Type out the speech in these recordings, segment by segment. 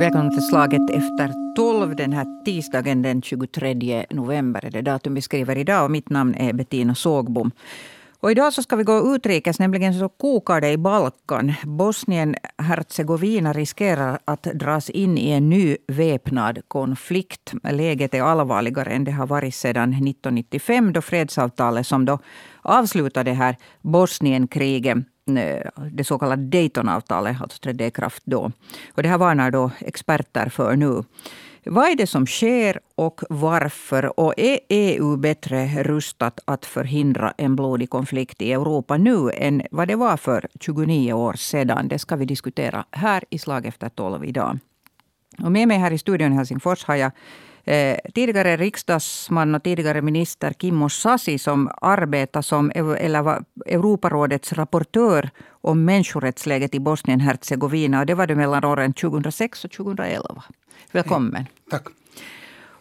Välkommen till slaget efter tolv den här tisdagen den 23 november. Det datum vi skriver idag och mitt namn är Bettina Sågbom. Och idag så ska vi gå utrikes, nämligen så kokar det i Balkan. Bosnien-Hercegovina riskerar att dras in i en ny väpnad konflikt. Läget är allvarligare än det har varit sedan 1995 då fredsavtalet som då avslutade det här Bosnienkriget eh, det så kallade Daytonavtalet alltså trädde i kraft då. Och det här varnar då experter för nu. Vad är det som sker och varför? Och är EU bättre rustat att förhindra en blodig konflikt i Europa nu än vad det var för 29 år sedan? Det ska vi diskutera här i Slag efter tolv idag. Och med mig här i studion i Helsingfors har jag eh, tidigare riksdagsman och tidigare minister Kimmo Sasi som arbetar som eller Europarådets rapportör om människorättsläget i Bosnien-Hercegovina. det var det mellan åren 2006 och 2011. Välkommen. Hej. Tack.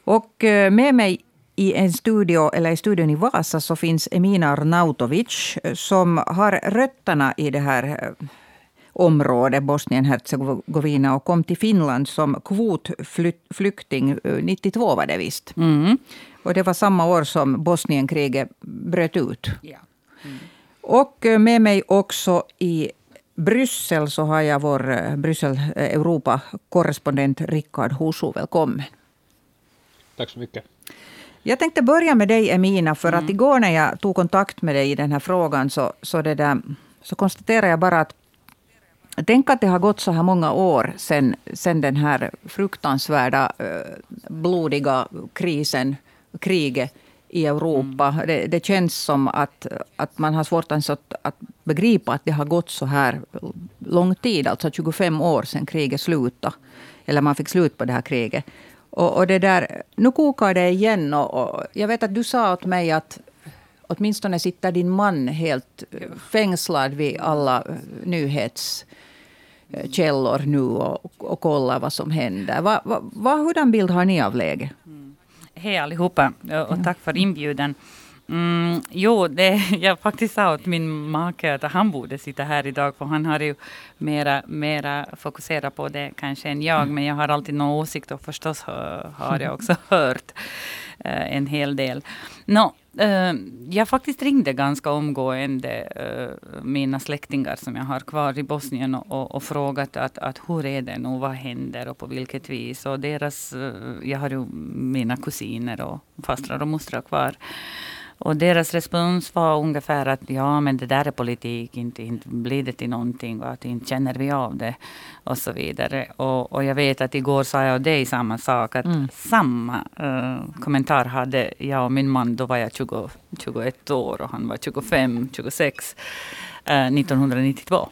Och eh, med mig i en studio, eller i studion i Vasa så finns Emina Arnautovic som har rötterna i det här eh, området, Bosnien-Hercegovina, och kom till Finland som kvotflykting. 92 eh, var det visst. Mm. Och det var samma år som Bosnienkriget bröt ut. Ja. Mm. Och med mig också i Bryssel så har jag vår eh, Bryssel-Europa-korrespondent Rickard Husu. Välkommen. Tack så mycket. Jag tänkte börja med dig Emina, för mm. att igår när jag tog kontakt med dig i den här frågan så, så, det där, så konstaterade jag bara att Tänk att det har gått så här många år sedan, sedan den här fruktansvärda eh, blodiga krisen, kriget i Europa. Mm. Det, det, känns som att, att man har svårt att, att begripa att det har gått så här lång tid, alltså 25 år sedan kriget slutade. Eller man fick slut på det här kriget. Och, och det där, nu kokar det igen. Och, och, jag vet att du sa åt mig att åtminstone sitter din man helt fängslad vid alla nyhetskällor nu och, och kollar vad som händer. Va, va, hurdan bild har ni av läget? Mm. Hej allihopa och tack för inbjudan. Mm, jo, det, jag faktiskt sa åt min make att han borde sitta här idag, för han har ju mera, mera fokuserat på det kanske än jag, men jag har alltid någon åsikt och förstås har jag också hört uh, en hel del. No, uh, jag faktiskt ringde ganska omgående uh, mina släktingar som jag har kvar i Bosnien och, och frågat att, att hur är det nu, vad händer och på vilket vis. Och deras, jag har ju mina kusiner och fastrar och mostrar kvar. Och deras respons var ungefär att ja, men det där är politik, inte, inte blir det till någonting och att inte känner vi av det och så vidare. Och, och jag vet att igår sa jag och dig samma sak, att mm. samma uh, kommentar hade jag och min man, då var jag 20, 21 år och han var 25, 26, uh, 1992.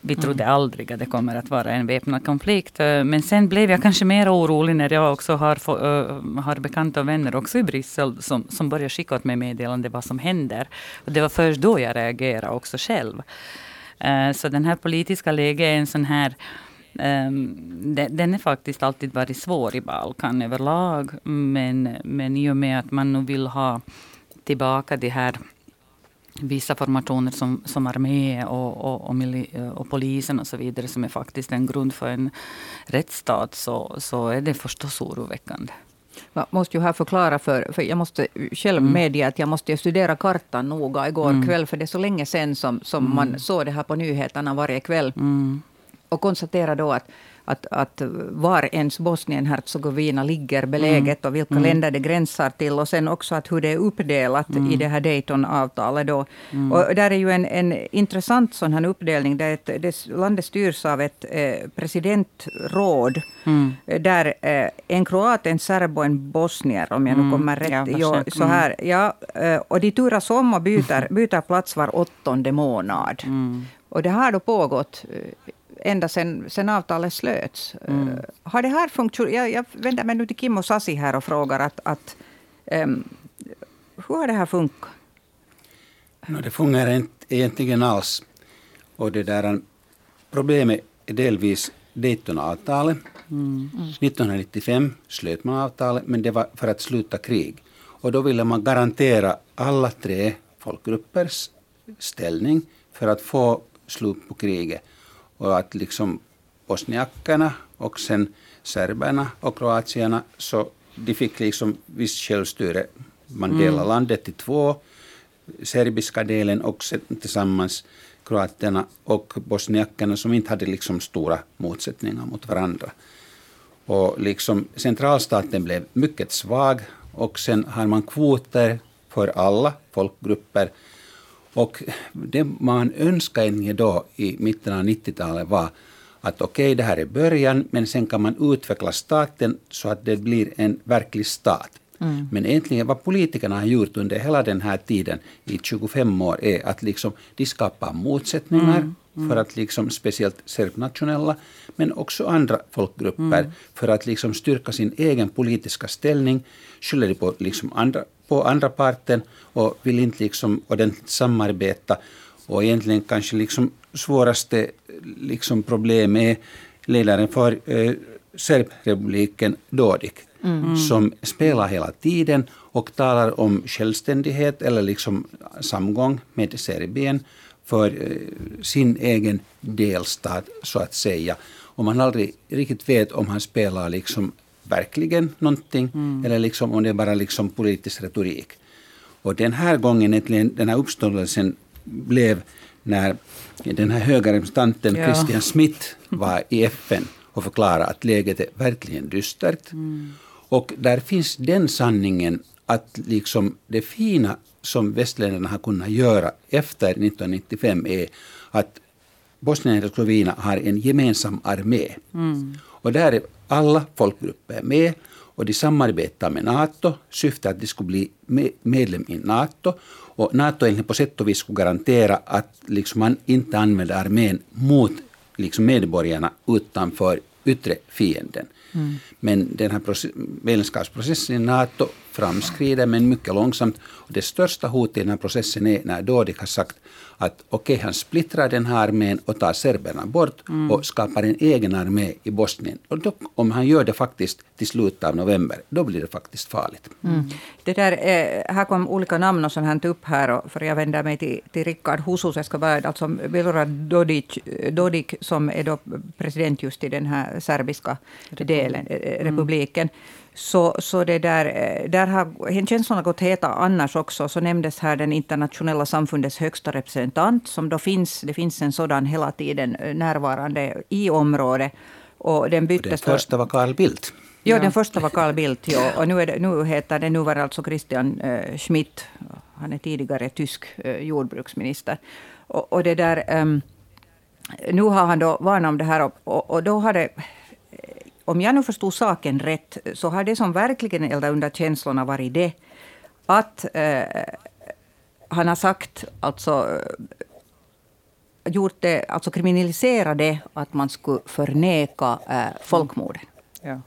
Vi mm. trodde aldrig att det kommer att vara en väpnad konflikt. Eh, men sen blev jag kanske mer orolig när jag också har, uh, har bekanta och vänner också i Bryssel som, som började skicka åt mig meddelande vad som händer. Och det var först då jag reagerade också själv. Uh, så den här politiska läget är en sån här Um, den är faktiskt alltid varit svår i Balkan överlag. Men, men i och med att man nu vill ha tillbaka de här vissa formationer som, som armé och, och, och, och, polisen och så vidare som är faktiskt en grund för en rättsstat så, så är det förstås oroväckande. Jag måste ju här förklara för, för jag måste själv mm. medge att jag måste studera kartan noga igår mm. kväll, för det är så länge sedan som, som mm. man såg det här på nyheterna varje kväll. Mm. Och konstatera då att att, att var ens Bosnien-Hercegovina ligger beläget mm. och vilka mm. länder det gränsar till. Och sen också att hur det är uppdelat mm. i det här Dayton-avtalet. Då. Mm. Och där är ju en, en intressant sån här uppdelning. Där ett, det, landet styrs av ett eh, presidentråd. Mm. Där eh, en kroat, en serb och en bosnier, om jag nu mm. kommer rätt. Ja, jo, så här, ja, eh, och de turas om och byter, byter plats var åttonde månad. Och det har då pågått eh, ända sedan sen avtalet slöts. Mm. Uh, har det här funktionerat? Jag, jag vänder mig nu till Kimmo Sasi här och frågar att, att um, hur har det här funkat? No, det fungerar inte egentligen alls. Och det där, problemet är delvis Daytonavtalet. Mm. 1995 slöt man avtalet, men det var för att sluta krig. Och då ville man garantera alla tre folkgruppers ställning för att få slut på kriget och att liksom bosniakerna och sen serberna och kroatierna så de fick liksom visst självstyre. Man delade mm. landet i två, serbiska delen och tillsammans kroaterna och bosniakerna som inte hade liksom stora motsättningar mot varandra. Och liksom centralstaten blev mycket svag och sen har man kvoter för alla folkgrupper. Och det man önskade då i mitten av 90-talet var att okej, okay, det här är början, men sen kan man utveckla staten så att det blir en verklig stat. Mm. Men egentligen vad politikerna har gjort under hela den här tiden, i 25 år, är att liksom, de skapar motsättningar mm. Mm. för att liksom, speciellt serbnationella, men också andra folkgrupper, mm. för att liksom styrka sin egen politiska ställning, skyller de på, liksom andra, på andra parten och vill inte liksom ordentligt samarbeta. Och egentligen kanske liksom svåraste liksom problem är ledaren för eh, Serbrepubliken Dodik mm. som spelar hela tiden och talar om självständighet eller liksom samgång med Serbien för eh, sin egen delstat, så att säga. Och man aldrig riktigt vet om han spelar liksom verkligen någonting mm. eller liksom om det är bara liksom politisk retorik. Och den här gången, den här uppståndelsen blev när den här höga representanten ja. Christian Smith var i FN och förklarade att läget är verkligen dystert. Mm. Och där finns den sanningen att liksom det fina som västländerna har kunnat göra efter 1995 är att Bosnien och Hercegovina har en gemensam armé. Mm. Och där är alla folkgrupper med och de samarbetar med NATO. Syftet att de skulle bli medlem i NATO. Och NATO egentligen på sätt och vis skulle garantera att liksom man inte använder armén mot liksom medborgarna utanför yttre fienden. Mm. Men den här medlemskapsprocessen i NATO framskrider, men mycket långsamt. Och det största hotet i den här processen är när Dodik har sagt att okej, okay, han splittrar den här armén och tar serberna bort mm. och skapar en egen armé i Bosnien. Och då, om han gör det faktiskt till slutet av november, då blir det faktiskt farligt. Mm. Det där, eh, här kom olika namn och sånt upp här, och för jag vänder mig till, till Rickard Husus. Jag ska bara, alltså Milorad Dodik, Dodik, som är då president just i den här serbiska delen, eh, republiken. Mm. Så, så det där, eh, där har känslorna gått heta annars också. Så nämndes här den internationella samfundets högsta representant. som då finns, Det finns en sådan hela tiden eh, närvarande i området. Och den byttes den första var Carl Bildt. Ja, den första var Carl Bildt. Ja. Och nu, är det, nu heter det, nu var alltså Christian eh, Schmidt. Han är tidigare tysk eh, jordbruksminister. Och, och det där, um, nu har han då varnat om det här. Och, och då har det om jag nu förstod saken rätt, så har det som verkligen eldat under känslorna varit det att eh, han har sagt, alltså eh, gjort det, alltså kriminaliserat det att man skulle förneka eh, folkmorden. Mm. Ja.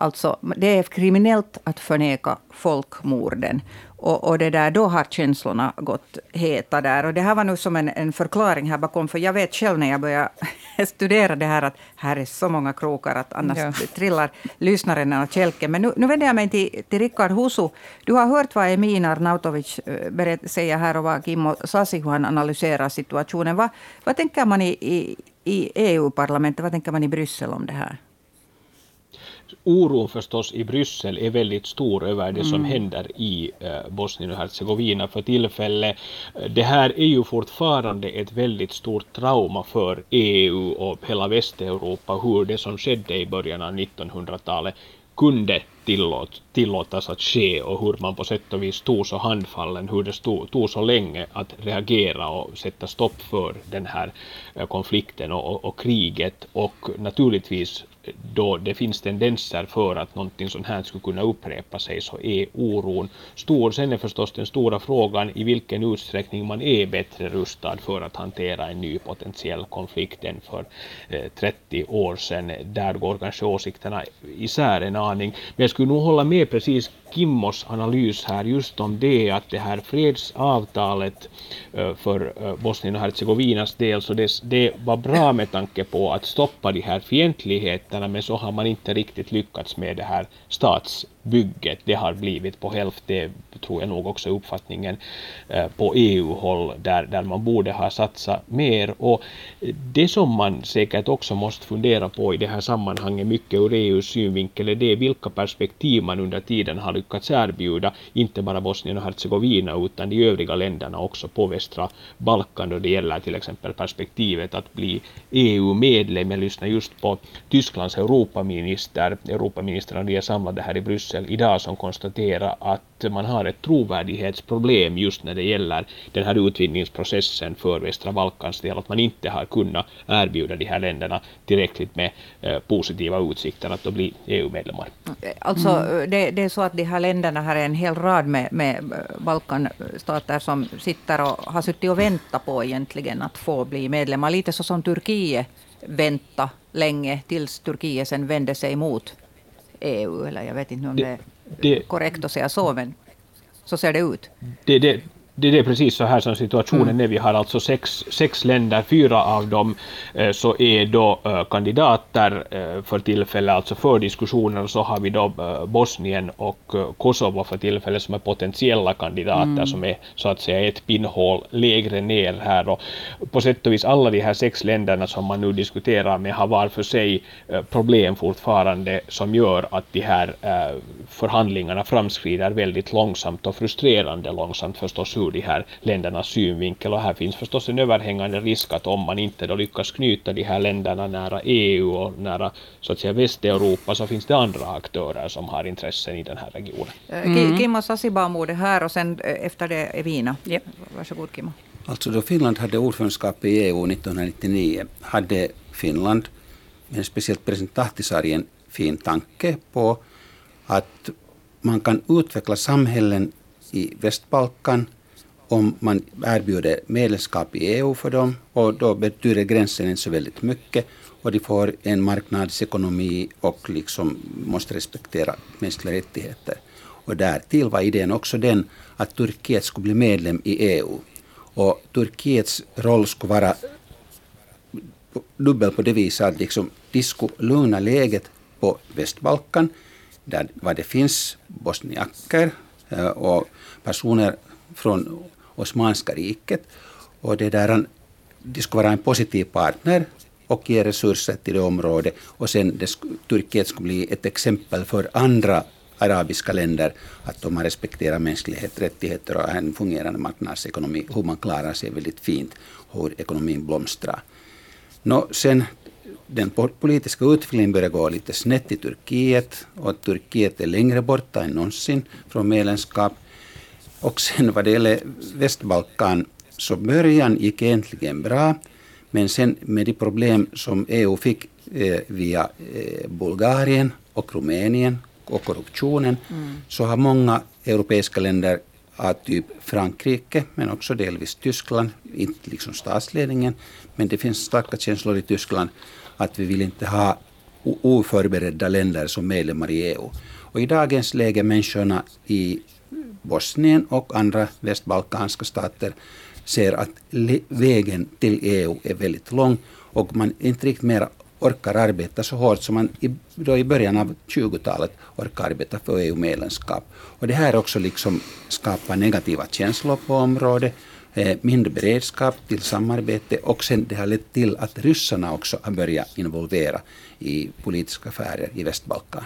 Alltså, det är kriminellt att förneka folkmorden. Och, och, det där, då har känslorna gått heta där. Och det här var nu som en, en förklaring här bakom, för jag vet själv när jag började studera det här att här är så många krokar att annars ja. trillar lyssnaren av kälken. Men nu, nu vänder jag mig till, till Rickard Husu. Du har hört vad Emin Arnautovic eh, säger här och vad Kimmo Sasi, hur han analyserar situationen. Vad, vad tänker man i, i, i EU-parlamentet, vad tänker man i Bryssel om det här? Oron förstås i Bryssel är väldigt stor över det som mm. händer i eh, Bosnien och Hercegovina för tillfället. Det här är ju fortfarande ett väldigt stort trauma för EU och hela Västeuropa hur det som skedde i början av 1900-talet kunde tillåt, tillåtas att ske och hur man på sätt och vis tog så handfallen, hur det stod, tog så länge att reagera och sätta stopp för den här eh, konflikten och, och, och kriget och naturligtvis då det finns tendenser för att någonting sånt här skulle kunna upprepa sig så är oron stor. Sen är förstås den stora frågan i vilken utsträckning man är bättre rustad för att hantera en ny potentiell konflikt än för eh, 30 år sedan. Där går kanske åsikterna isär en aning. Men jag skulle nog hålla med precis Kimmos analys här just om det att det här fredsavtalet för Bosnien och Hercegovinas del så det, det var bra med tanke på att stoppa de här fientligheterna men så har man inte riktigt lyckats med det här stats bygget det har blivit på hälften, det tror jag nog också uppfattningen eh, på EU-håll där, där man borde ha satsat mer. Och det som man säkert också måste fundera på i det här sammanhanget mycket ur EUs synvinkel är det vilka perspektiv man under tiden har lyckats erbjuda, inte bara Bosnien och Hercegovina utan de övriga länderna också på västra Balkan då det gäller till exempel perspektivet att bli EU-medlem. Jag lyssnade just på Tysklands Europaminister, Europaministrarna är samlade här i Bryssel idag som konstaterar att man har ett trovärdighetsproblem just när det gäller den här utvidgningsprocessen för västra Balkans del, att man inte har kunnat erbjuda de här länderna tillräckligt med eh, positiva utsikter att bli EU-medlemmar. Alltså, mm. det, det, är så att de här länderna har en hel rad med, med Balkanstater som sitter och har suttit och väntat på egentligen att få bli medlemmar. Lite så som Turkiet vänta länge tills Turkiet sen vände sig mot EU. Eller jag vet inte om det, det är korrekt att säga så, men så ser det ut. Det, det, det är precis så här som situationen mm. är. Vi har alltså sex, sex länder, fyra av dem eh, så är då eh, kandidater eh, för tillfället, alltså för diskussioner, och så har vi då Bosnien och Kosovo för tillfället som är potentiella kandidater mm. som är så att säga ett pinnhål lägre ner här. Och på sätt och vis alla de här sex länderna som man nu diskuterar med har var för sig problem fortfarande som gör att de här förhandlingarna framskrider väldigt långsamt och frustrerande långsamt förstås ur de här ländernas synvinkel och här finns förstås en överhängande risk att om man inte då lyckas knyta de här länderna nära EU och nära så att säga Västeuropa så finns det andra aktörer som har intressen i den här regionen. Eh, mm. Kimmo Sasibamo det här och sen eh, efter det Evina. Yep. Varsågod Kimmo. Alltså då Finland hade ordförandeskap i EU 1999 hade Finland, men speciellt president Ahtisaari, en fin tanke på att man kan utveckla samhällen i Västbalkan om man erbjuder medlemskap i EU för dem och då betyder gränsen inte så väldigt mycket och de får en marknadsekonomi och liksom måste respektera mänskliga rättigheter. Och därtill var idén också den att Turkiet skulle bli medlem i EU. Och Turkiets roll skulle vara dubbel på det viset att liksom, de skulle lugna läget på Västbalkan där det finns bosniaker eh, och personer från Osmanska riket. Och det där, de skulle vara en positiv partner och ge resurser till det området. Och sen det, Turkiet skulle bli ett exempel för andra arabiska länder att de har respekterat mänskliga rättigheter och en fungerande marknadsekonomi, hur man klarar sig väldigt fint, hur ekonomin blomstrar. Nå, sen den politiska utvecklingen börjar gå lite snett i Turkiet och Turkiet är längre borta än någonsin från medlemskap. Och sen vad det gäller Västbalkan så början gick egentligen bra men sen med de problem som EU fick eh, via eh, Bulgarien och Rumänien och korruptionen mm. så har många europeiska länder av typ Frankrike men också delvis Tyskland, inte liksom statsledningen men det finns starka känslor i Tyskland att vi vill inte ha oförberedda länder som medlemmar i EU. Och i dagens läge människorna i Bosnien och andra västbalkanska stater ser att vägen till EU är väldigt lång och man inte riktigt mer orkar arbeta så hårt som man i, då i början av 20-talet orkar arbeta för EU-medlemskap. Och det här också liksom skapar negativa känslor på området, eh, mindre beredskap till samarbete och sen det har lett till att ryssarna också har börjat involvera i politiska affärer i Västbalkan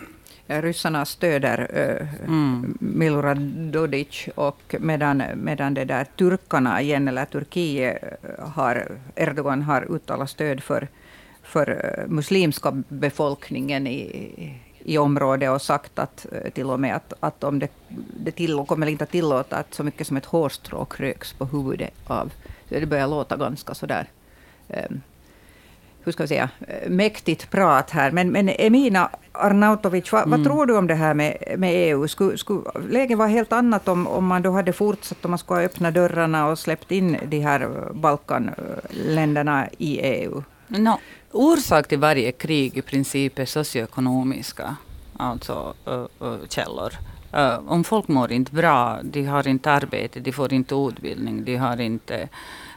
ryssarna stöder mm. Milorad Dodic och medan, medan det där turkarna igen, eller Turkiet, har, Erdogan har uttalat stöd för, för muslimska befolkningen i, i området och sagt att till och med att, att om det, det till, kommer inte att tillåta att så mycket som ett hårstrå kröks på huvudet av. Det börjar låta ganska sådär um, hur ska vi säga, mäktigt prat här. Men, men Emina Arnautovic, vad, mm. vad, tror du om det här med, med EU? Skulle, skulle läget vara helt annat om, om man då hade fortsatt, om man skulle öppna dörrarna och släppt in de här Balkanländerna i EU? No, orsak till varje krig i princip är socioekonomiska alltså, uh, uh, källor. Uh, om folk mår inte bra, de har inte arbete, de får inte utbildning, de har inte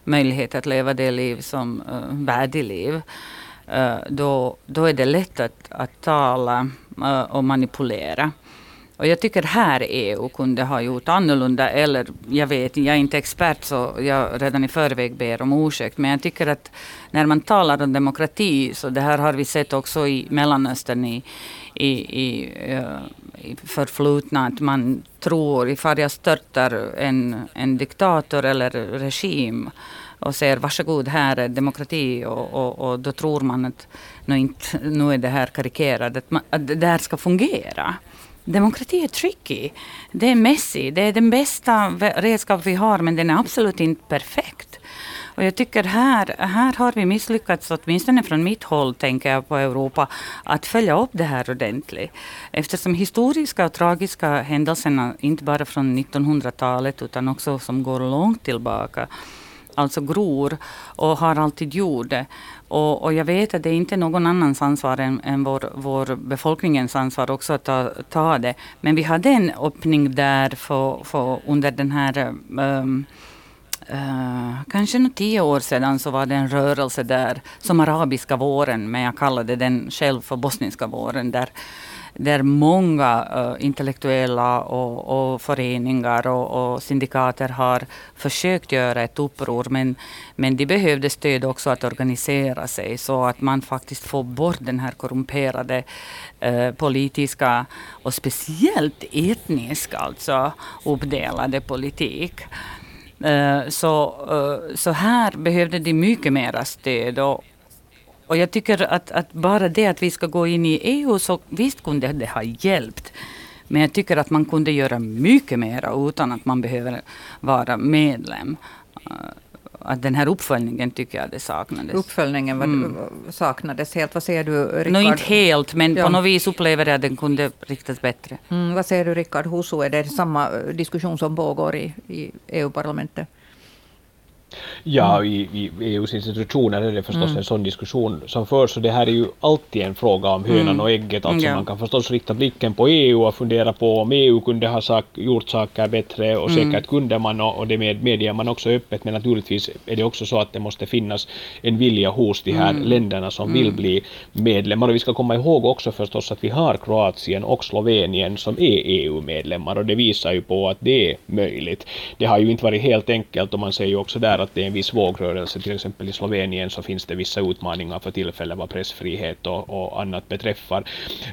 möjlighet att leva det liv som eh, uh, värdigt liv. Uh, då, då är det lätt att, att tala uh, och manipulera. Och jag tycker här EU kunde ha gjort annorlunda. Eller jag vet, jag är inte expert så jag redan i förväg ber om ursäkt. Men jag tycker att när man talar om demokrati, så det här har vi sett också i Mellanöstern i, i, i, uh, i förflutna. Att man tror, ifall jag störtar en, en diktator eller regim och säger varsågod här är demokrati och, och, och då tror man att nu, inte, nu är det här karikerat, att, man, att det här ska fungera. Demokrati är tricky. Det är messy. Det är den bästa redskap vi har men den är absolut inte perfekt. Och jag tycker här, här har vi misslyckats, åtminstone från mitt håll tänker jag på Europa, att följa upp det här ordentligt. Eftersom historiska och tragiska händelserna, inte bara från 1900-talet utan också som går långt tillbaka, alltså gror och har alltid gjort det. Och, och, jag vet att det är inte någon annans ansvar än, än vår, vår befolkningens ansvar också att ta, ta det. Men vi hade en öppning där för, för under den här um, Uh, kanske nog tio år sedan så var det en rörelse där som arabiska våren, men jag kallade den själv för bosniska våren, där där många uh, intellektuella och, och föreningar och, och, syndikater har försökt göra ett uppror men, men de behövde stöd också att organisera sig så att man faktiskt får bort den här korrumperade uh, politiska och speciellt etniska, alltså uppdelade politik. Eh, så, eh, så här behövde de mycket mera stöd. Och, och jag tycker att, att, bara det att vi ska gå in i EU, så visst kunde det ha hjälpt. Men jag tycker att man kunde göra mycket mera utan att man behöver vara medlem. Eh, att den här uppföljningen tycker jag det saknades. Uppföljningen var, mm. saknades helt. Vad säger du, Rickard? No, inte helt, men ja. på något vis upplever jag att den kunde riktas bättre. Mm, vad säger du, Rickard Husu? Är det samma diskussion som pågår i, i EU-parlamentet? Ja, mm. i, i EUs institutioner är det förstås mm. en sån diskussion som förs och det här är ju alltid en fråga om hönan mm. och ägget. Alltså ja. man kan förstås rikta blicken på EU och fundera på om EU kunde ha sak, gjort saker bättre och mm. säkert kunde man och, och det med, medger man också öppet men naturligtvis är det också så att det måste finnas en vilja hos de här mm. länderna som vill mm. bli medlemmar och vi ska komma ihåg också förstås att vi har Kroatien och Slovenien som är EU-medlemmar och det visar ju på att det är möjligt. Det har ju inte varit helt enkelt och man säger ju också där att det är en viss vågrörelse. Till exempel i Slovenien så finns det vissa utmaningar för tillfället vad pressfrihet och, och annat beträffar.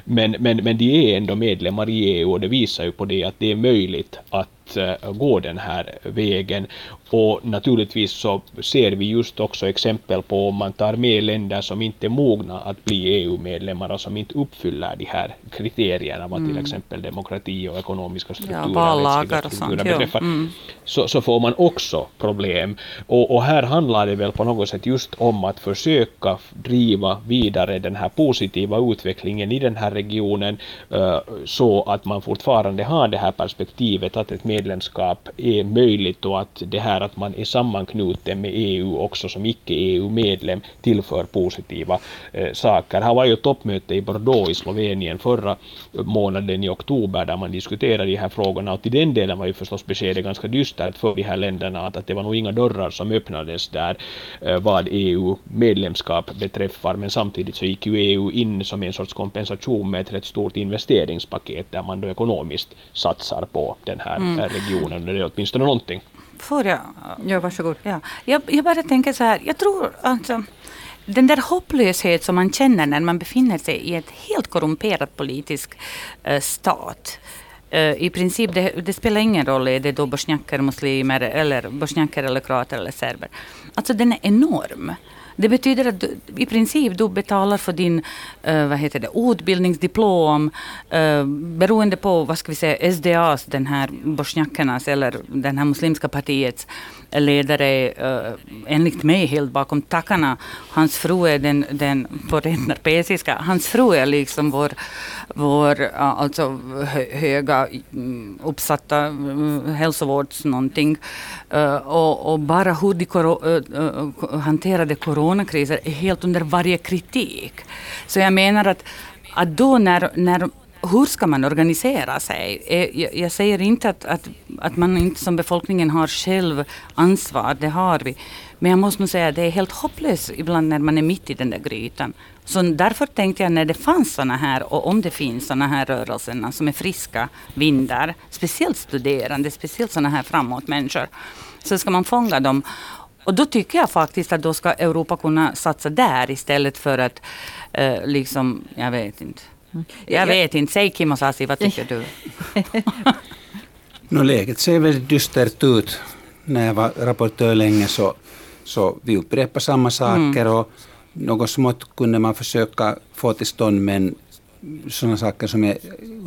Men, men, men de är ändå medlemmar i EU och det visar ju på det att det är möjligt att gå den här vägen. Och naturligtvis så ser vi just också exempel på om man tar med länder som inte är mogna att bli EU-medlemmar och som inte uppfyller de här kriterierna vad mm. till exempel demokrati och ekonomiska strukturer, ja, rättsliga strukturer beträffar, mm. så, så får man också problem. Och, och här handlar det väl på något sätt just om att försöka driva vidare den här positiva utvecklingen i den här regionen uh, så att man fortfarande har det här perspektivet att ett medlemskap är möjligt och att det här att man är sammanknuten med EU också som icke-EU-medlem tillför positiva eh, saker. Här var ju toppmöte i Bordeaux i Slovenien förra månaden i oktober där man diskuterade de här frågorna. Och till den delen var ju förstås beskedet ganska dystert för de här länderna att, att det var nog inga dörrar som öppnades där eh, vad EU-medlemskap beträffar. Men samtidigt så gick ju EU in som en sorts kompensation med ett rätt stort investeringspaket där man då ekonomiskt satsar på den här mm regionen, eller åtminstone någonting. Får jag? Ja, varsågod. Ja. Jag, jag bara tänker så här, jag tror alltså den där hopplöshet som man känner när man befinner sig i ett helt korrumperat politisk eh, stat. Eh, I princip, det, det, spelar ingen roll, är det då bosniaker, muslimer, eller bosniaker, eller kroater eller serber. Alltså den är enorm. Det betyder att du, i princip du betalar för din uh, vad heter det, utbildningsdiplom uh, beroende på vad ska vi säga, SDAs, den här bosniakernas eller den här muslimska partiets ledare eh, enligt mig helt bakom tackarna. Hans fru är den, den på rent narpesiska, hans fru är liksom vår, vår eh, alltså höga mm, uppsatta eh, hälsovårds någonting. Och, och, bara hur de kor hanterade coronakriser är helt under varje kritik. Så jag menar att, att då när, när hur ska man organisera sig? Eh, jag, säger inte att, att, att man inte som befolkningen har själv ansvar, det har vi. Men jag måste nog säga att det är helt hopplöst ibland när man är mitt i den där grytan. Så därför tänkte jag när det fanns sådana här, och om det finns sådana här rörelser som är friska vindar, speciellt studerande, speciellt sådana här framåt-människor, så ska man fånga dem. Och då tycker jag faktiskt att då ska Europa kunna satsa där istället för att eh, liksom, jag vet inte. Jag vet inte, säg Kim och Sasi, vad tycker du? no, läget ser väldigt dystert ut. När jag var rapportör länge så, så vi upprepade samma saker mm. och något smått kunde man försöka få till stånd men sådana saker som är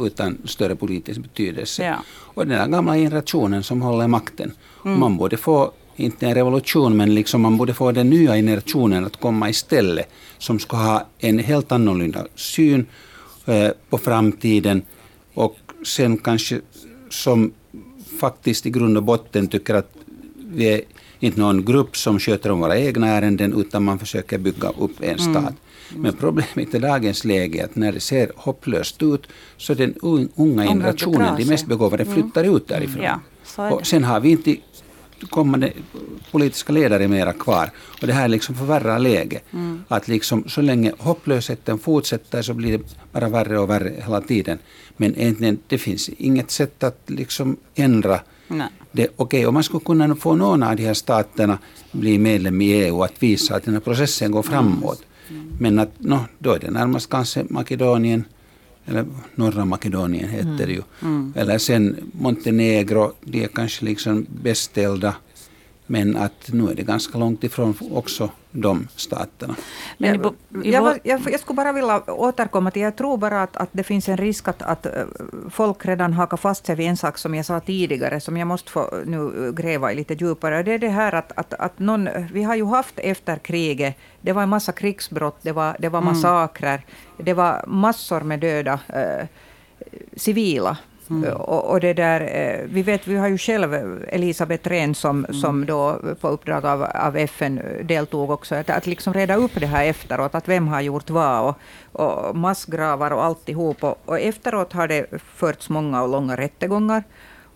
utan större politisk betydelse. Ja. Och den här gamla generationen som håller makten. Mm. Man borde få, inte en revolution, men liksom man borde få den nya generationen att komma istället. Som ska ha en helt annorlunda syn på framtiden och sen kanske som faktiskt i grund och botten tycker att vi är inte någon grupp som sköter om våra egna ärenden utan man försöker bygga upp en mm. stat. Mm. Men problemet i dagens läge är att när det ser hopplöst ut så den unga generationen, de mest begåvade, mm. flyttar ut därifrån. Ja, och sen har vi inte kommande politiska ledare mera kvar. Och det här liksom förvärrar läget. Mm. Att liksom, så länge hopplösheten fortsätter så blir det bara värre och värre hela tiden. Men egentligen, det finns inget sätt att liksom ändra Nej. Det, okay, om man skulle kunna få någon av de här staterna bli medlem i EU att visa att den här processen går framåt. Mm. Men att, no, då är det närmast kanske Makedonien, eller norra Makedonien heter mm. det ju. Mm. Eller sen Montenegro, de är kanske liksom bäst ställda. Men att nu är det ganska långt ifrån också de staterna. Men jag, jag, jag, jag, skulle bara vilja återkomma till, jag tror bara att, att det finns en risk att, att eh, folk redan hakar fast sig vid en sak som jag sa tidigare, som jag måste få nu gräva i lite djupare. Det är det här att, att, att någon, vi har ju haft efter kriget, det var en massa krigsbrott, det var, det var mm. massakrer, mm. det var massor med döda eh, civila Mm. Och, och, det där, eh, vi vet, vi har ju själv Elisabeth Rehn som, mm. som då på uppdrag av, av FN deltog också, att, att liksom reda upp det här efteråt, att vem har gjort vad, och, och massgravar och alltihop. Och, och efteråt har det förts många och långa rättegångar.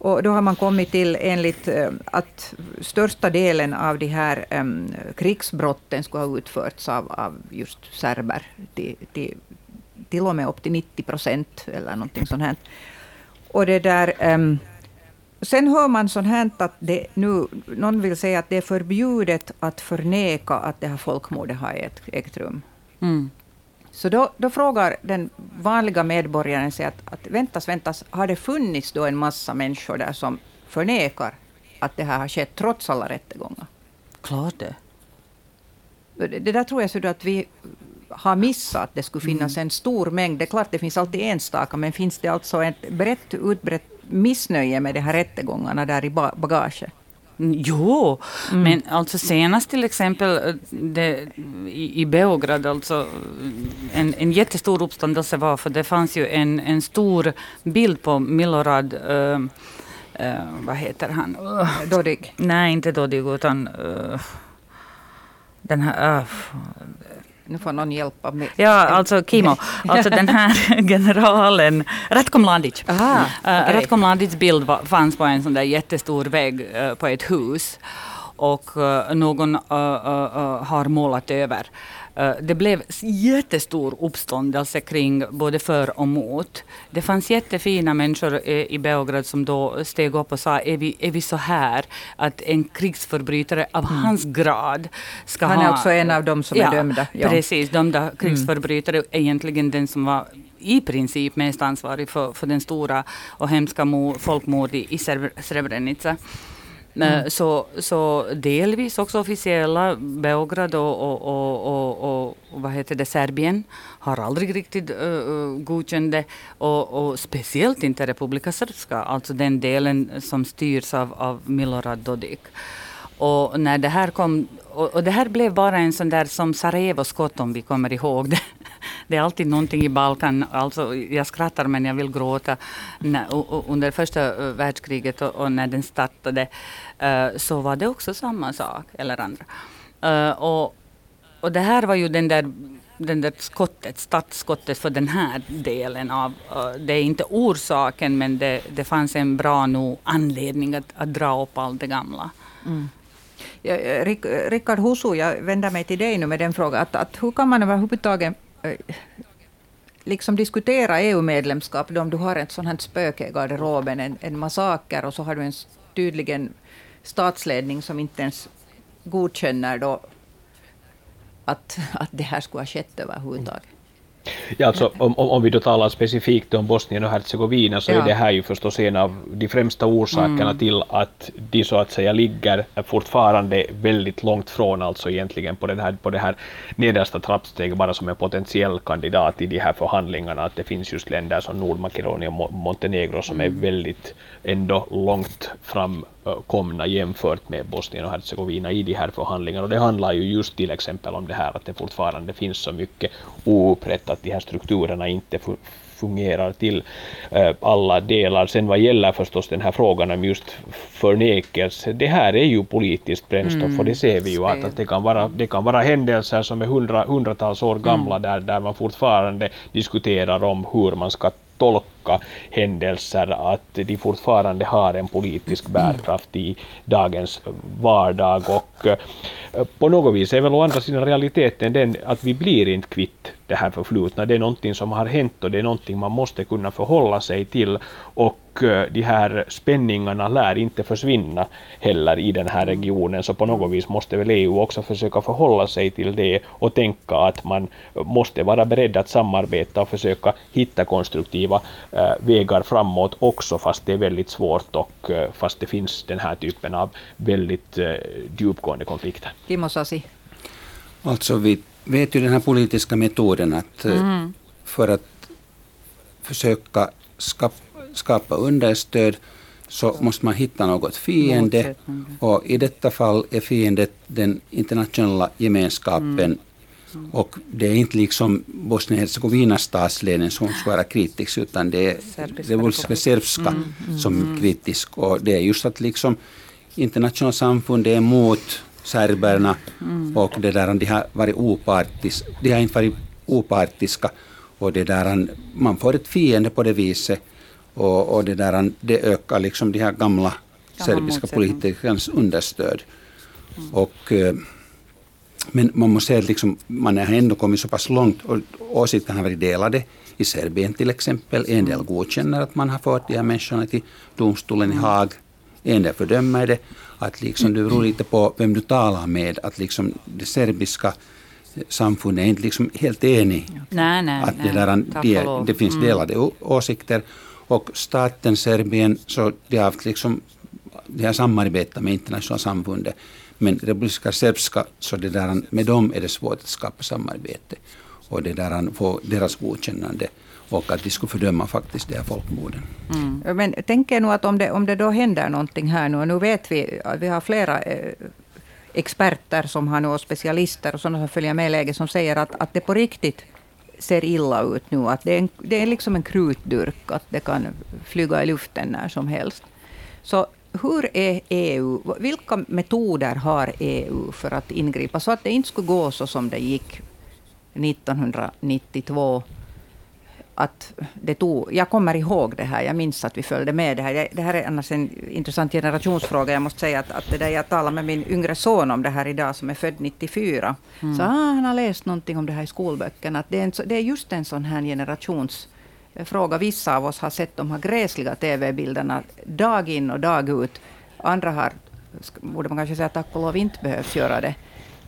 Och då har man kommit till enligt eh, att största delen av de här um, krigsbrotten skulle ha utförts av, av just serber, till, till, till och med upp till 90 procent eller någonting sånt här. Och det där, um, sen hör man sånt här att det nu, någon vill säga att det är förbjudet att förneka att det här folkmordet har ägt rum. Mm. Så då, då, frågar den vanliga medborgaren sig att, att väntas, väntas, har det funnits då en massa människor där som förnekar att det här har skett trots alla rättegångar? Klart det. Det, det där tror jag så att vi har missat att det skulle finnas mm. en stor mängd. Det är klart det finns alltid enstaka, men finns det alltså ett brett utbrett missnöje med de här rättegångarna där i bagaget? Mm, jo, mm. men alltså senast till exempel eh, det, i, i Beograd, alltså en, en jättestor uppståndelse var för det fanns ju en, en stor bild på Milorad uh, uh, vad heter han? Uh, Dodig? Nej, inte Dodig utan den här, nu får någon hjälpa mig. Ja, alltså Kimo, alltså den här generalen, Ratko Mladic. Aha, okay. Ratko Mladics bild fanns på en sån där jättestor vägg uh, på ett hus. Och uh, någon har målat över. Eh, det blev jättestor uppståndelse kring både för och mot. Det fanns jättefina människor i Beograd som då steg upp och sa, är vi, är vi så här att en krigsförbrytare av mm. hans grad ska Han ha... är också en av dem som ja, är dömda. Ja. Precis, dömda mm. krigsförbrytare, mm. egentligen den som var i princip mest ansvarig för, för den stora och hemska folkmord i, i Srebrenica. Mm. Eh, så, så delvis också officiella, Beograd och, och, och, och, och vad heter det, Serbien har aldrig riktigt uh, godkänt det. Och, och speciellt inte Republika Srpska, alltså den delen som styrs av, av Milorad Dodik. Och när det här kom, och, och, det här blev bara en sån där som Sarajevo-skott om vi kommer ihåg det. Det är alltid någonting i Balkan, alltså jag skrattar men jag vill gråta. När, under första världskriget och, och när den startade så var det också samma sak, eller andra. Och, och det här var ju den där den där skottet, startskottet för den här delen av, det är inte orsaken men det, det fanns en bra nog anledning att, att dra upp allt det gamla. Mm. Ja, Rickard Husu, jag vänder mig till dig nu med den frågan. Att, att hur kan man överhuvudtaget liksom diskutera EU-medlemskap om du har ett sånt här spöke i garderoben, en, en massaker och så har du en tydligen statsledning som inte ens godkänner då att, att det här skulle ha skett överhuvudtaget. Mm. Ja, alltså, om, om vi då talar specifikt om Bosnien och Hercegovina så ja. är det här ju förstås en av de främsta orsakerna mm. till att de så att säga ligger fortfarande väldigt långt från alltså egentligen på, den här, på det här nedersta trappsteget bara som en potentiell kandidat i de här förhandlingarna. Att det finns just länder som Nordmakedonien och Montenegro som mm. är väldigt ändå långt fram komna jämfört med Bosnien och Hercegovina i de här förhandlingarna. Och det handlar ju just till exempel om det här att det fortfarande finns så mycket oupprätt att de här strukturerna inte fungerar till uh, alla delar. Sen vad gäller förstås den här frågan om just förnekelse, det här är ju politiskt brännstoff mm. och det ser vi ju att, att det, kan vara, det kan vara händelser som är hundra, hundratals år gamla mm. där, där man fortfarande diskuterar om hur man ska tolka händelser, att de fortfarande har en politisk bärkraft i dagens vardag. Och eh, på något vis är väl å andra sidan realiteten den att vi blir inte kvitt det här förflutna. Det är någonting som har hänt och det är någonting man måste kunna förhålla sig till. Och de här spänningarna lär inte försvinna heller i den här regionen, så på något vis måste väl EU också försöka förhålla sig till det och tänka att man måste vara beredd att samarbeta och försöka hitta konstruktiva äh, vägar framåt också, fast det är väldigt svårt och äh, fast det finns den här typen av väldigt djupgående konflikter. Kimmo Sasi. Alltså vi vet ju den här politiska metoden att mm. för att försöka skapa skapa understöd så måste man hitta något fiende. Och i detta fall är fiendet den internationella gemenskapen. Mm. Mm. Och det är inte liksom Bosnien-Hercegovinas statsledning som ska vara kritisk, utan det är Revolutionska Serbska mm. mm. som är mm. kritisk. Och det är just att liksom internationella samfundet är emot serberna mm. och det där, de har varit opartiska. De har inte varit opartiska och det där, man får ett fiende på det viset. Och, och det, där, det ökar liksom de här gamla serbiska politikernas understöd. Mm. Och, eh, men man måste säga att liksom, man har ändå kommit så pass långt och åsikterna har varit delade. I Serbien till exempel, en del godkänner att man har fått de här människorna till domstolen i mm. Haag. En del fördömer det. Att liksom, det beror lite på vem du talar med. Att liksom det serbiska samfundet är inte liksom helt enig. Nej, nej, att det, där, det, det finns mm. delade mm. åsikter. Och staten Serbien, så de har haft liksom, de har samarbetat med internationella samfundet. Men Republika Srpska, så det där, med dem är det svårt att skapa samarbete. Och det där, få deras godkännande och att de skulle fördöma faktiskt de här folkmorden. Mm. Men tänk er nu att om det, om det då händer någonting här nu, och nu vet vi att vi har flera eh, experter som har nu, och specialister och sådana som följer med läget som säger att, att det på riktigt ser illa ut nu. Att det, är en, det är liksom en krutdurk, att det kan flyga i luften när som helst. Så hur är EU, vilka metoder har EU för att ingripa så att det inte skulle gå så som det gick 1992 att det tog, jag kommer ihåg det här, jag minns att vi följde med det här. Det här är annars en intressant generationsfråga. Jag måste säga att, att det där jag talade med min yngre son om det här idag, som är född 94. Mm. Så ah, han har läst någonting om det här i skolböckerna. Att det, är en, det är just en sån här generationsfråga. Vissa av oss har sett de här gräsliga TV-bilderna dag in och dag ut. Andra har, borde man kanske säga tack och lov, inte behövt göra det.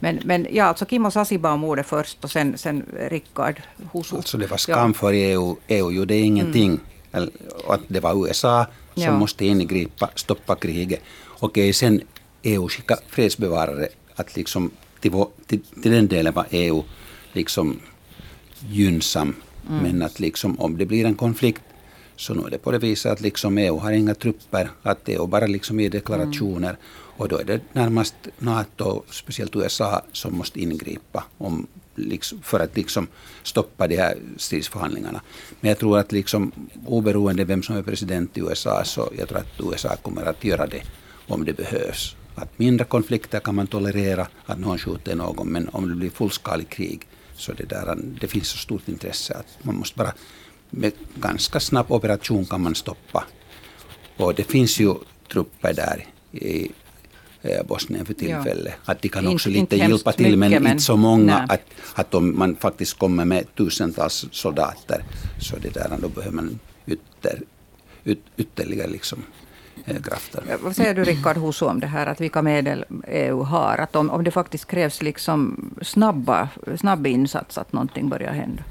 Men, men ja, alltså Kimmo Sasibaum ordet först och sen, sen Rickard Husu. Alltså det var skam för EU. EU gjorde ingenting. Mm. Att det var USA som ja. måste ingripa, stoppa kriget. Okej, sen EU skicka fredsbevarare. Att liksom till, till, till den delen var EU liksom gynnsam. Mm. Men att liksom om det blir en konflikt så nu är det på det viset att liksom EU har inga trupper. Att EU bara liksom ger deklarationer. Mm. Och då är det närmast NATO, speciellt USA, som måste ingripa om, liksom, för att liksom stoppa de här stridsförhandlingarna. Men jag tror att liksom, oberoende vem som är president i USA, så jag tror att USA kommer att göra det om det behövs. Att mindre konflikter kan man tolerera, att någon skjuter någon, men om det blir fullskaligt krig, Så det, där, det finns så stort intresse att man måste bara med ganska snabb operation kan man stoppa. Och det finns ju trupper där i Bosnien för tillfället. Ja. Att de kan också inte, lite hjälpa till, men, men inte så många nej. att, att om man faktiskt kommer med tusentals soldater, så det där, då behöver man ytter, yt, ytterligare liksom, eh, krafter. Vad säger du Rickard Husu om det här, att vilka medel EU har? Att om, om det faktiskt krävs liksom snabba, snabb insats, att någonting börjar hända?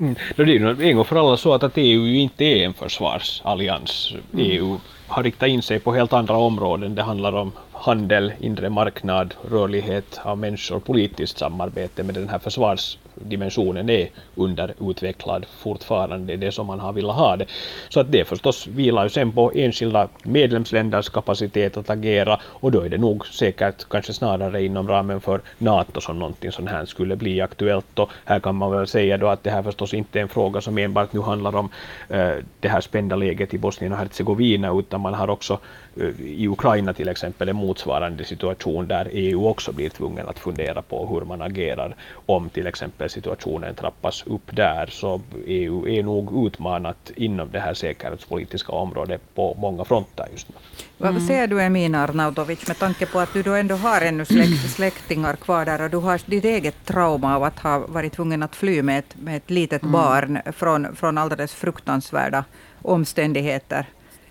Mm. Det är ju en gång för alla så att EU inte är en försvarsallians. Mm. EU har riktat in sig på helt andra områden. Det handlar om handel, inre marknad, rörlighet av människor, politiskt samarbete, med den här försvarsdimensionen är underutvecklad fortfarande, det är som man har velat ha det. Så att det förstås vilar ju sen på enskilda medlemsländers kapacitet att agera och då är det nog säkert kanske snarare inom ramen för NATO som någonting sånt här skulle bli aktuellt och här kan man väl säga då att det här förstås inte är en fråga som enbart nu handlar om eh, det här spända läget i Bosnien och Hercegovina utan man har också i Ukraina till exempel en motsvarande situation där EU också blir tvungen att fundera på hur man agerar om till exempel situationen trappas upp där. Så EU är nog utmanat inom det här säkerhetspolitiska området på många fronter just nu. Mm. Vad säger du Emina Arnautovic med tanke på att du då ändå har ännu släkt, släktingar kvar där och du har ditt eget trauma av att ha varit tvungen att fly med ett, med ett litet mm. barn från, från alldeles fruktansvärda omständigheter.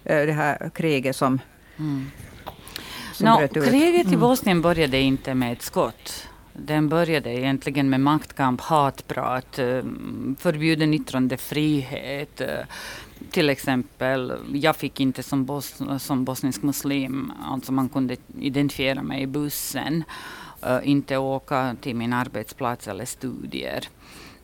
Eh, det här kriget som, mm. No, kriget i mm. Bosnien började inte med ett skott. Den började egentligen med maktkamp, hatprat, eh, förbjuden yttrandefrihet. Eh, till exempel, jag fick inte som, bos som bosnisk muslim, alltså man kunde identifiera mig i bussen, inte åka till min arbetsplats eller studier.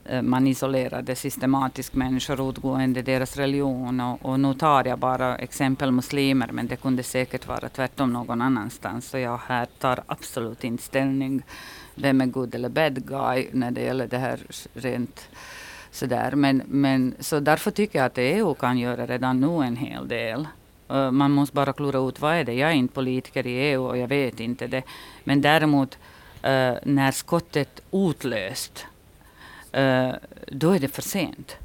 Eh, man isolerade systematiskt människor utgående deras religion och, och nu tar jag bara exempel muslimer men det kunde säkert vara tvärtom någon annanstans så jag här tar absolut inte ställning vem är good eller bad guy när det gäller det här rent sådär. Men, men, så därför tycker jag att EU kan göra redan nu en hel del. Uh, man måste bara klura ut vad är det. Jag är inte politiker i EU och jag vet inte det. Men däremot uh, när skottet utlöst, Eh, då är det för sent.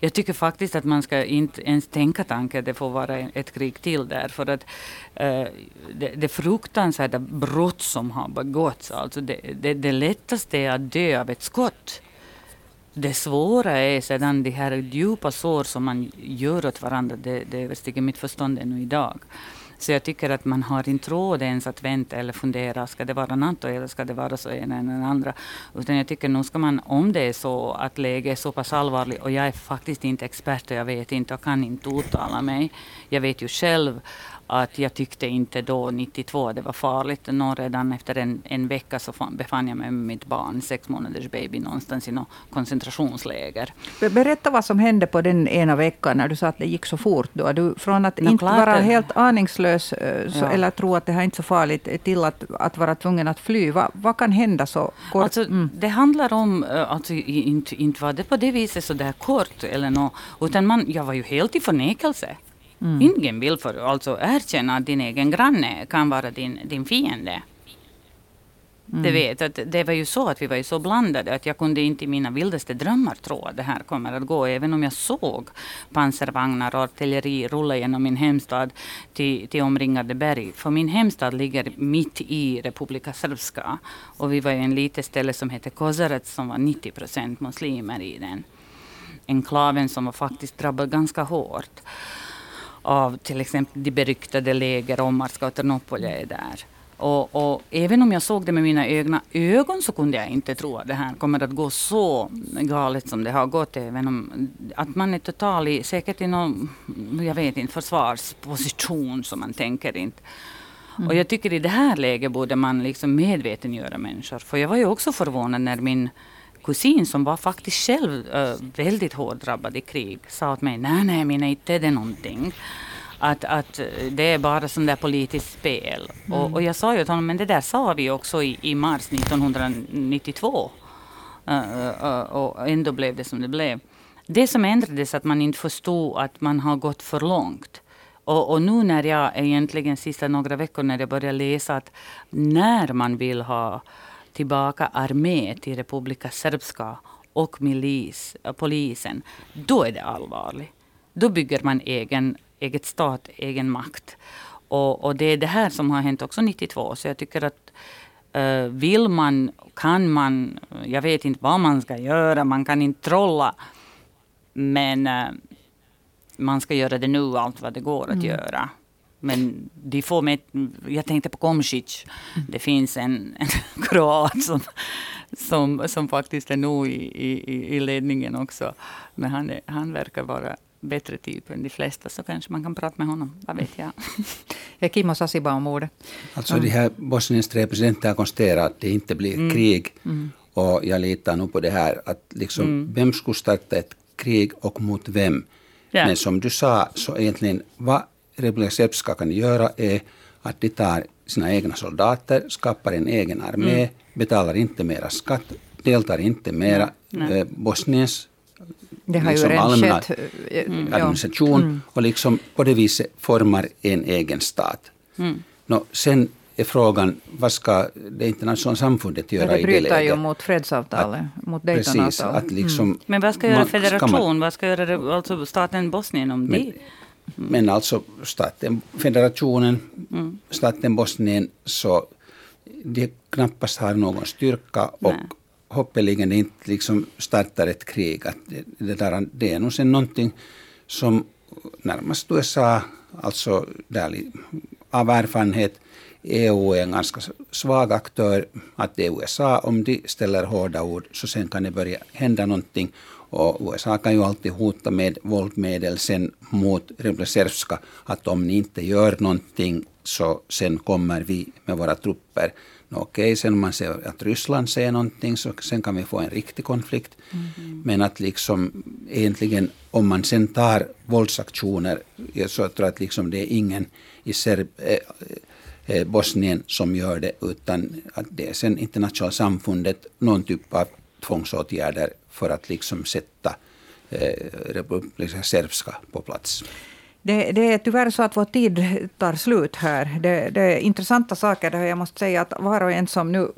Jag tycker faktiskt att man ska inte ens tänka tanken att det får vara ett krig till där. För att eh, det, det fruktansvärda brott som har begåtts, alltså det, det, det lättaste är att dö av ett skott. Det svåra är sedan de här djupa sår som man gör åt varandra, det, det överstiger mitt förstånd ännu idag. Så jag tycker att man har inte råd ens att vänta eller fundera, ska det vara NATO eller ska det vara så ena eller andra. Utan jag tycker nog ska man, om det är så att läget är så pass allvarligt, och jag är faktiskt inte expert och jag vet inte och kan inte uttala mig. Jag vet ju själv att jag tyckte inte då 92 det var farligt. Nå, redan efter en, en vecka så befann jag mig med mitt barn, sex månaders baby, någonstans i något koncentrationsläger. Berätta vad som hände på den ena veckan när du sa att det gick så fort. Då. Du, från att no, inte vara helt aningslös eh, så, ja. eller tro att det här är inte så farligt till att, att vara tvungen att fly. Va, vad kan hända så kort? Alltså, mm. Det handlar om, eh, alltså, inte, inte var det på det viset så där kort eller något, utan man, jag var ju helt i förnekelse. Mm. Ingen vill för, alltså erkänna att din egen granne kan vara din, din fiende. Mm. Du vet, att det var ju så att vi var ju så blandade att jag kunde inte i mina vildaste drömmar tro att det här kommer att gå. Även om jag såg pansarvagnar och artilleri rulla genom min hemstad till, till omringade berg. För min hemstad ligger mitt i Republika Srpska. Och vi var i en litet ställe som heter Kozarec som var 90 procent muslimer i den. Enklaven som var faktiskt drabbad ganska hårt av till exempel de beryktade läger Omarska och Ternopolja är där. Och, och, även om jag såg det med mina egna ögon så kunde jag inte tro att det här kommer att gå så galet som det har gått. Även om att man är total i, säkert i någon, jag vet inte, försvarsposition som man tänker inte. Mm. Och jag tycker i det här läget borde man liksom medvetengöra människor. För jag var ju också förvånad när min kusin som var faktiskt själv äh, väldigt hårt drabbad i krig sa åt mig, nej nej mina inte är det någonting. Att, att det är bara sånt där politiskt spel. Mm. Och, och, jag sa ju till honom, men det där sa vi också i, i mars 1992. Uh, uh, och ändå blev det som det blev. Det som ändrades att man inte förstod att man har gått för långt. Och, och, nu när jag egentligen sista några veckor när jag börjar läsa att när man vill ha tillbaka armé till Republika Srpska och milis, polisen, då är det allvarligt. Då bygger man egen, eget stat, egen makt. Och, och det är det här som har hänt också 92. Så jag tycker att uh, vill man, kan man, jag vet inte vad man ska göra, man kan inte trolla. Men uh, man ska göra det nu, allt vad det går att mm. göra. Men de får med, jag tänkte på Komšić. Det finns en, en kroat som, som, som faktiskt är nog i, i, i ledningen också. Men han, är, han verkar vara bättre typ än de flesta, så kanske man kan prata med honom. Vad vet jag. är Kimmo Sasiba om ordet? Alltså de här Bosniens tre presidenter har konstaterat att det inte blir mm. krig. Mm. Och jag litar nog på det här att liksom, mm. vem skulle starta ett krig och mot vem? Yeah. Men som du sa, så egentligen vad Republika Srpska kan göra är att de tar sina egna soldater, skapar en egen armé, mm. betalar inte mera skatt, deltar inte mera eh, Bosniens det har liksom ju allmänna skett, mm. administration mm. och liksom på det viset formar en egen stat. Mm. No, sen är frågan, vad ska det internationella samfundet göra det i det läget? Det bryter ju mot fredsavtalet, att, mot Daytonavtalet. Precis, liksom, mm. Men vad ska göra federation, man, vad ska göra alltså staten Bosnien om men, det? Mm. Men alltså staten, federationen, mm. staten Bosnien, så de knappast har någon styrka och Nej. hoppeligen inte liksom startar ett krig. Att det, det, där, det är nog sen någonting som närmast USA, alltså där, av erfarenhet, EU är en ganska svag aktör. Att det är USA, om de ställer hårda ord, så sen kan det börja hända någonting. Och USA kan ju alltid hota med våldmedel sen mot Republika att om ni inte gör någonting så sen kommer vi med våra trupper. Okej, okay, sen om man ser att Ryssland säger någonting så sen kan vi få en riktig konflikt. Mm. Men att liksom egentligen om man sen tar våldsaktioner så jag tror att liksom det är ingen i Serb, eh, eh, Bosnien som gör det utan att det är sen internationella samfundet någon typ av tvångsåtgärder för att liksom sätta eh, Republika på plats. Det, det, är tyvärr så att vår tid tar slut här. Det, det är intressanta saker. Där jag måste säga att var och en som nu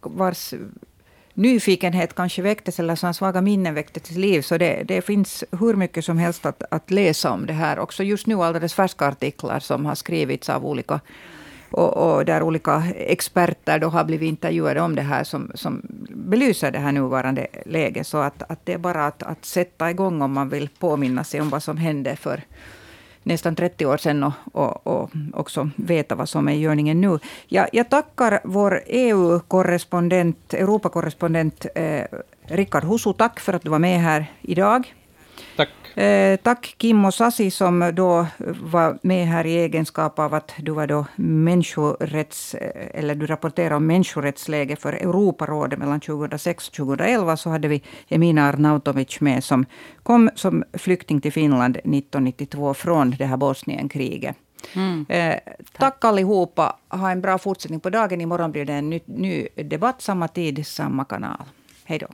vars nyfikenhet kanske väcktes eller som svaga minnen väcktes till liv. Så det, det, finns hur mycket som helst att, att läsa om det här. Också just nu alldeles färska artiklar som har skrivits av olika och, och, där olika experter då har blivit intervjuade om det här som, som belyser det här nuvarande läget. Så att, att det är bara att, att sätta igång om man vill påminna sig om vad som hände för nästan 30 år sedan och, och, och också veta vad som är i görningen nu. Jag, jag tackar vår EU-korrespondent, Europakorrespondent eh, Rickard Husu. Tack för att du var med här idag. Tack. Eh, tack Kimmo Sasi som då var med här i egenskap av att du var då människorätts, eh, eller du rapporterade om människorättsläge för Europarådet mellan 2006 och 2011. Så hade vi Emina Arnautovic med som kom som flykting till Finland 1992 från det här Bosnienkriget. Mm. Eh, tack. tack allihopa. Ha en bra fortsättning på dagen. Imorgon blir det en ny, ny debatt, samma tid, samma kanal. Hej då.